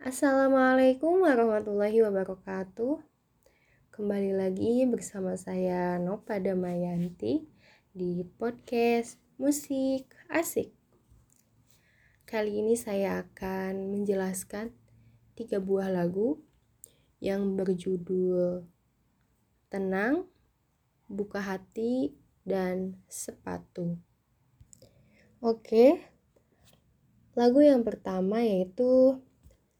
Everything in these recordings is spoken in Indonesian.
Assalamualaikum warahmatullahi wabarakatuh. Kembali lagi bersama saya Nopa Damayanti di podcast Musik Asik. Kali ini saya akan menjelaskan tiga buah lagu yang berjudul Tenang, Buka Hati, dan Sepatu. Oke, lagu yang pertama yaitu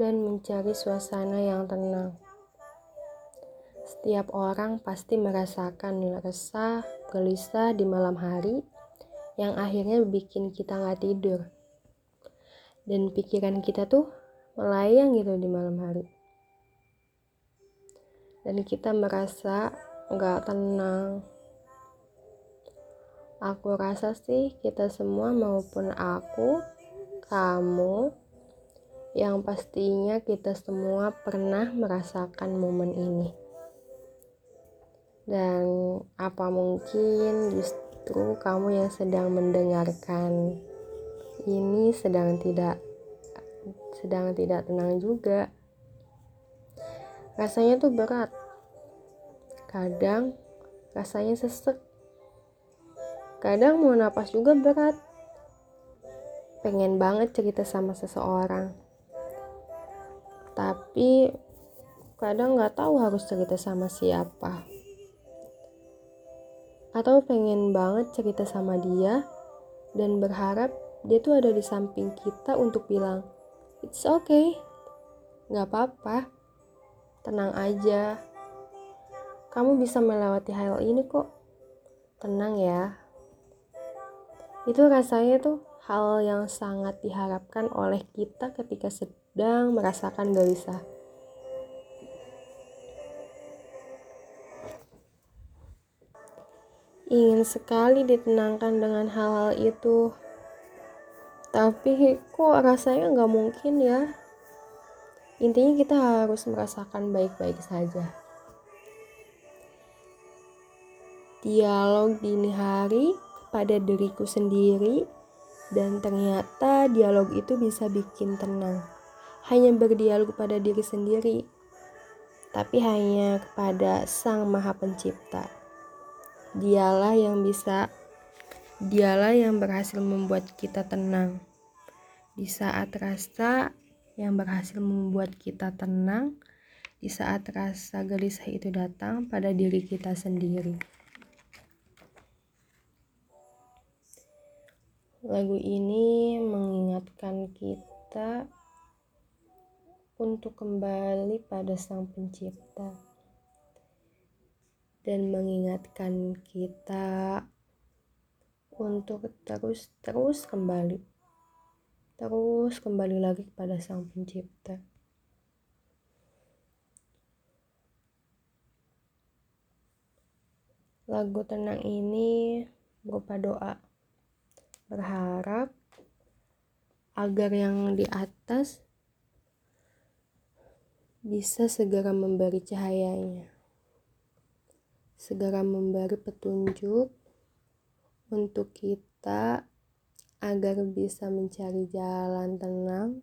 dan mencari suasana yang tenang. Setiap orang pasti merasakan resah, gelisah di malam hari yang akhirnya bikin kita nggak tidur. Dan pikiran kita tuh melayang gitu di malam hari. Dan kita merasa nggak tenang. Aku rasa sih kita semua maupun aku, kamu, yang pastinya kita semua pernah merasakan momen ini. Dan apa mungkin justru kamu yang sedang mendengarkan ini sedang tidak sedang tidak tenang juga. Rasanya tuh berat Kadang rasanya sesek. Kadang mau napas juga berat. Pengen banget cerita sama seseorang. Tapi kadang gak tahu harus cerita sama siapa. Atau pengen banget cerita sama dia dan berharap dia tuh ada di samping kita untuk bilang, It's okay, gak apa-apa, tenang aja, kamu bisa melewati hal ini kok. Tenang ya. Itu rasanya tuh hal yang sangat diharapkan oleh kita ketika sedang merasakan gelisah. Ingin sekali ditenangkan dengan hal-hal itu. Tapi kok rasanya nggak mungkin ya. Intinya kita harus merasakan baik-baik saja. dialog dini hari pada diriku sendiri dan ternyata dialog itu bisa bikin tenang. Hanya berdialog pada diri sendiri, tapi hanya kepada Sang Maha Pencipta. Dialah yang bisa, dialah yang berhasil membuat kita tenang. Di saat rasa yang berhasil membuat kita tenang, di saat rasa gelisah itu datang pada diri kita sendiri. Lagu ini mengingatkan kita untuk kembali pada Sang Pencipta dan mengingatkan kita untuk terus-terus kembali, terus kembali lagi kepada Sang Pencipta. Lagu tenang ini berupa doa berharap agar yang di atas bisa segera memberi cahayanya, segera memberi petunjuk untuk kita agar bisa mencari jalan tenang,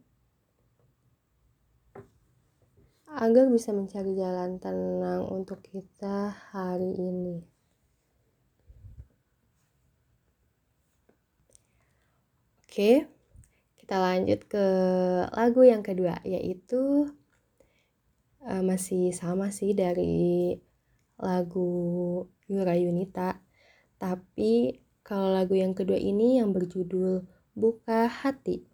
agar bisa mencari jalan tenang untuk kita hari ini. Oke, kita lanjut ke lagu yang kedua yaitu uh, masih sama sih dari lagu Yura Yunita. Tapi kalau lagu yang kedua ini yang berjudul Buka Hati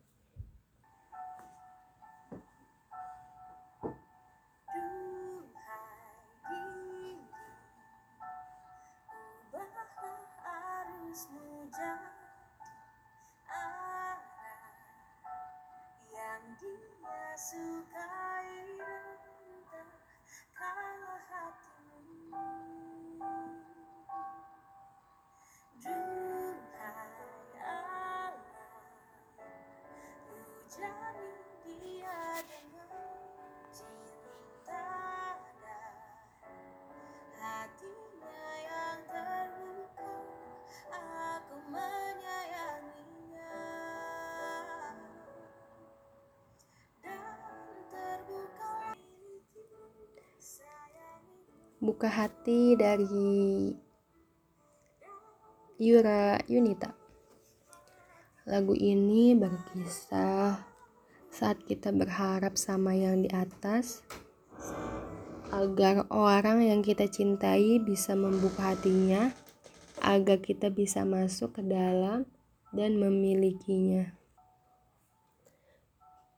Buka Hati dari Yura Yunita. Lagu ini berkisah saat kita berharap sama yang di atas agar orang yang kita cintai bisa membuka hatinya agar kita bisa masuk ke dalam dan memilikinya.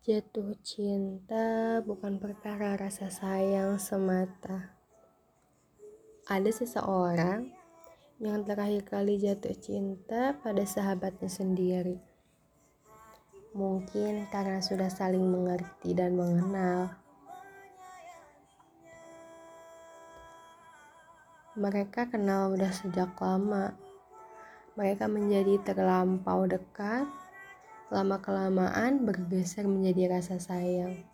Jatuh cinta bukan perkara rasa sayang semata ada seseorang yang terakhir kali jatuh cinta pada sahabatnya sendiri. Mungkin karena sudah saling mengerti dan mengenal. Mereka kenal udah sejak lama. Mereka menjadi terlampau dekat, lama-kelamaan bergeser menjadi rasa sayang.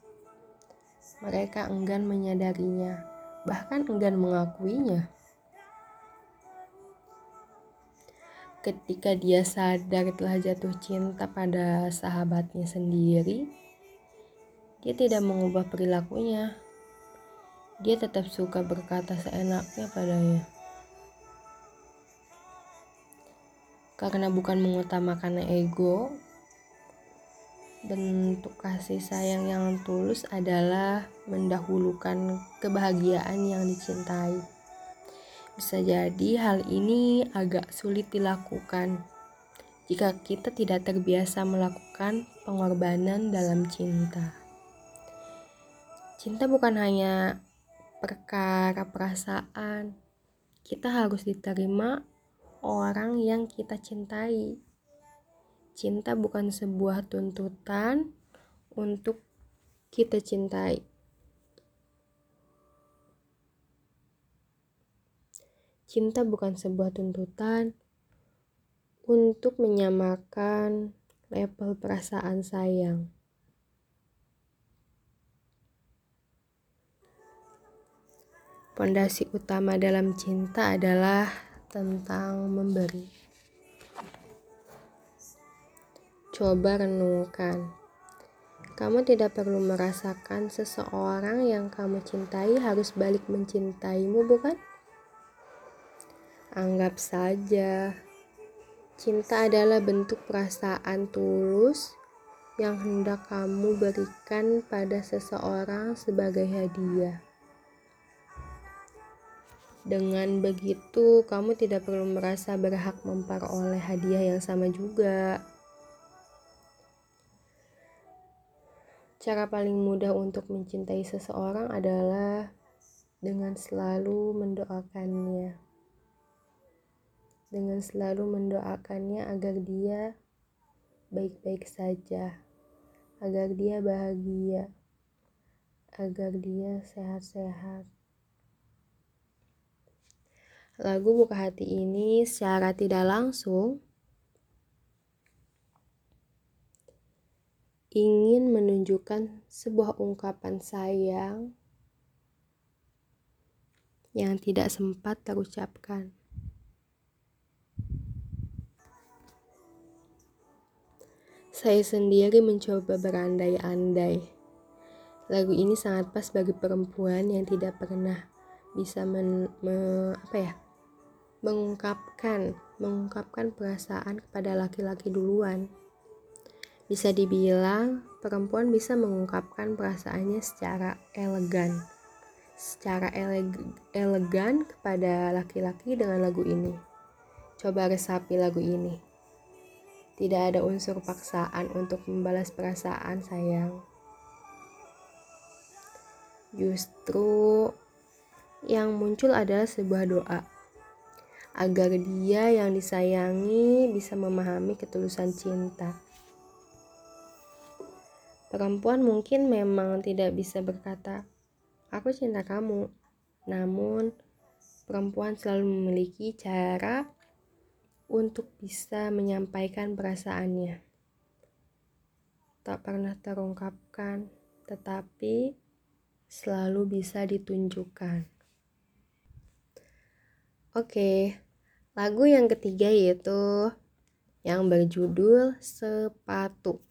Mereka enggan menyadarinya bahkan enggan mengakuinya. Ketika dia sadar telah jatuh cinta pada sahabatnya sendiri, dia tidak mengubah perilakunya. Dia tetap suka berkata seenaknya padanya. Karena bukan mengutamakan ego, bentuk kasih sayang yang tulus adalah mendahulukan kebahagiaan yang dicintai. Bisa jadi hal ini agak sulit dilakukan jika kita tidak terbiasa melakukan pengorbanan dalam cinta. Cinta bukan hanya perkara perasaan, kita harus diterima orang yang kita cintai. Cinta bukan sebuah tuntutan untuk kita cintai. Cinta bukan sebuah tuntutan untuk menyamakan level perasaan sayang. Pondasi utama dalam cinta adalah tentang memberi. Coba renungkan. Kamu tidak perlu merasakan seseorang yang kamu cintai harus balik mencintaimu, bukan? Anggap saja cinta adalah bentuk perasaan tulus yang hendak kamu berikan pada seseorang sebagai hadiah. Dengan begitu, kamu tidak perlu merasa berhak memperoleh hadiah yang sama juga. Cara paling mudah untuk mencintai seseorang adalah dengan selalu mendoakannya. Dengan selalu mendoakannya agar dia baik-baik saja, agar dia bahagia, agar dia sehat-sehat. Lagu Buka Hati ini secara tidak langsung ingin menunjukkan sebuah ungkapan sayang yang tidak sempat terucapkan. Saya sendiri mencoba berandai-andai. Lagu ini sangat pas bagi perempuan yang tidak pernah bisa men, me, apa ya, mengungkapkan mengungkapkan perasaan kepada laki-laki duluan Bisa dibilang, perempuan bisa mengungkapkan perasaannya secara elegan. Secara eleg elegan kepada laki-laki dengan lagu ini. Coba resapi lagu ini. Tidak ada unsur paksaan untuk membalas perasaan sayang. Justru yang muncul adalah sebuah doa agar dia yang disayangi bisa memahami ketulusan cinta. Perempuan mungkin memang tidak bisa berkata, "Aku cinta kamu." Namun, perempuan selalu memiliki cara untuk bisa menyampaikan perasaannya. Tak pernah terungkapkan, tetapi selalu bisa ditunjukkan. Oke, lagu yang ketiga yaitu yang berjudul Sepatu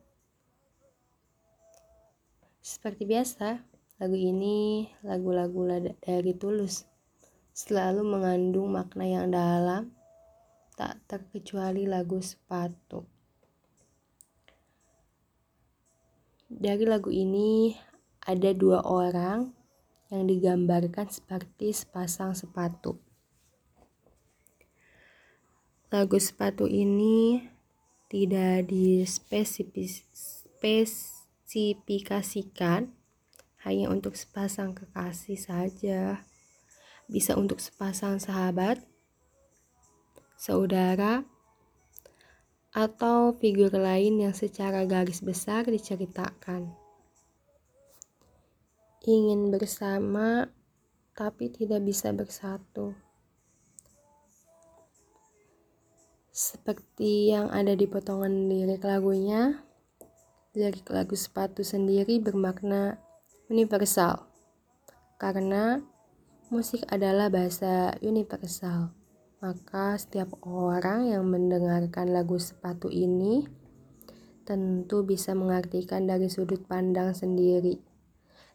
seperti biasa, lagu ini lagu-lagu dari Tulus selalu mengandung makna yang dalam, tak terkecuali lagu sepatu. Dari lagu ini ada dua orang yang digambarkan seperti sepasang sepatu. Lagu sepatu ini tidak dispesifikasikan spesifikasikan hanya untuk sepasang kekasih saja. Bisa untuk sepasang sahabat, saudara, atau figur lain yang secara garis besar diceritakan. Ingin bersama tapi tidak bisa bersatu. Seperti yang ada di potongan lirik lagunya, lirik lagu sepatu sendiri bermakna universal karena musik adalah bahasa universal. Maka setiap orang yang mendengarkan lagu sepatu ini tentu bisa mengartikan dari sudut pandang sendiri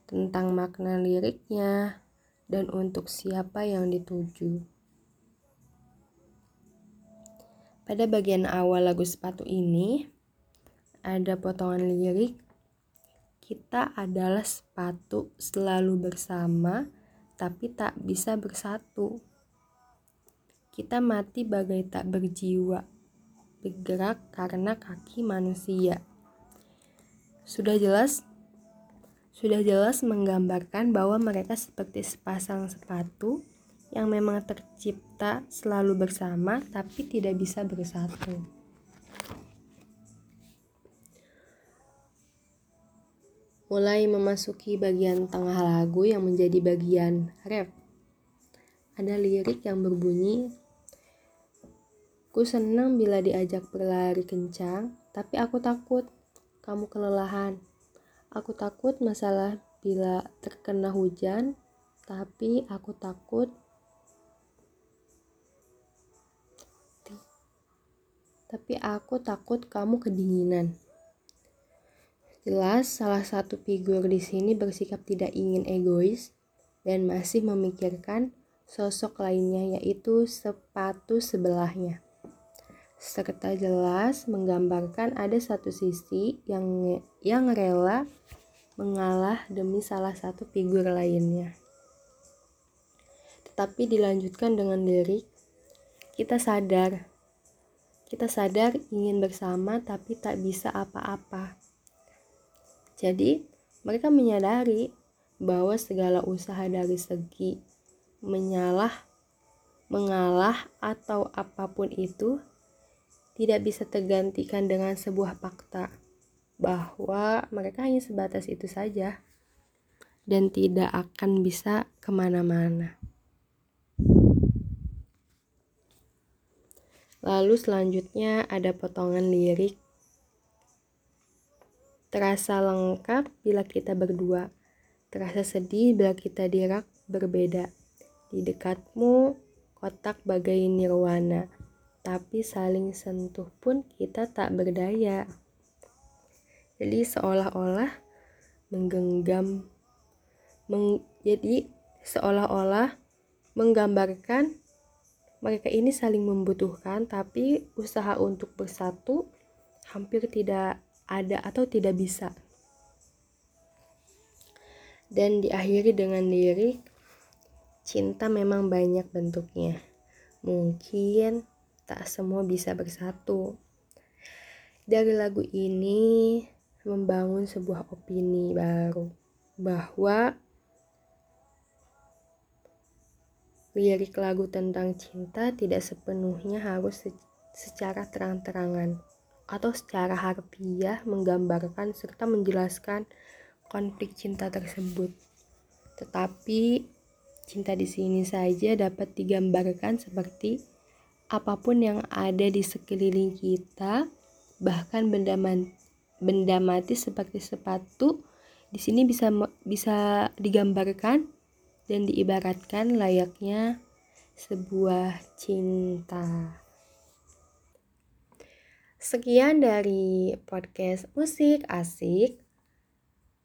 tentang makna liriknya dan untuk siapa yang dituju. Pada bagian awal lagu sepatu ini, ada potongan lirik. Kita adalah sepatu selalu bersama tapi tak bisa bersatu. Kita mati bagai tak berjiwa bergerak karena kaki manusia. Sudah jelas? Sudah jelas menggambarkan bahwa mereka seperti sepasang sepatu yang memang tercipta selalu bersama tapi tidak bisa bersatu. Mulai memasuki bagian tengah lagu yang menjadi bagian rap. Ada lirik yang berbunyi, Ku senang bila diajak berlari kencang, tapi aku takut kamu kelelahan. Aku takut masalah bila terkena hujan, tapi aku takut tapi aku takut kamu kedinginan. Jelas salah satu figur di sini bersikap tidak ingin egois dan masih memikirkan sosok lainnya yaitu sepatu sebelahnya. Serta jelas menggambarkan ada satu sisi yang yang rela mengalah demi salah satu figur lainnya. Tetapi dilanjutkan dengan lirik, kita sadar, kita sadar ingin bersama tapi tak bisa apa-apa Jadi, mereka menyadari bahwa segala usaha dari segi menyalah, mengalah, atau apa pun itu tidak bisa tergantikan dengan sebuah fakta bahwa mereka hanya sebatas itu saja dan tidak akan bisa ke mana-mana. Lalu selanjutnya ada potongan lirik Terasa lengkap bila kita berdua, terasa sedih bila kita dirak berbeda. Di dekatmu, kotak bagai nirwana, tapi saling sentuh pun kita tak berdaya. Jadi seolah-olah menggenggam, meng, jadi seolah-olah menggambarkan mereka ini saling membutuhkan, tapi usaha untuk bersatu hampir tidak ada atau tidak bisa. Dan diakhiri dengan lirik, cinta memang banyak bentuknya. Mungkin tak semua bisa bersatu. Dari lagu ini membangun sebuah opini baru bahwa lirik lagu tentang cinta tidak sepenuhnya harus secara terang-terangan atau secara harfiah menggambarkan serta menjelaskan konflik cinta tersebut. Tetapi cinta di sini saja dapat digambarkan seperti apa pun yang ada di sekeliling kita, bahkan benda man, benda mati seperti sepatu di sini bisa bisa digambarkan dan diibaratkan layaknya sebuah cinta. Sekian dari podcast musik asik.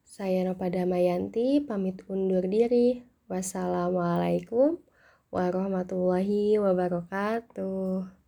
Saya Nopada Mayanti pamit undur diri. Wassalamualaikum warahmatullahi wabarakatuh.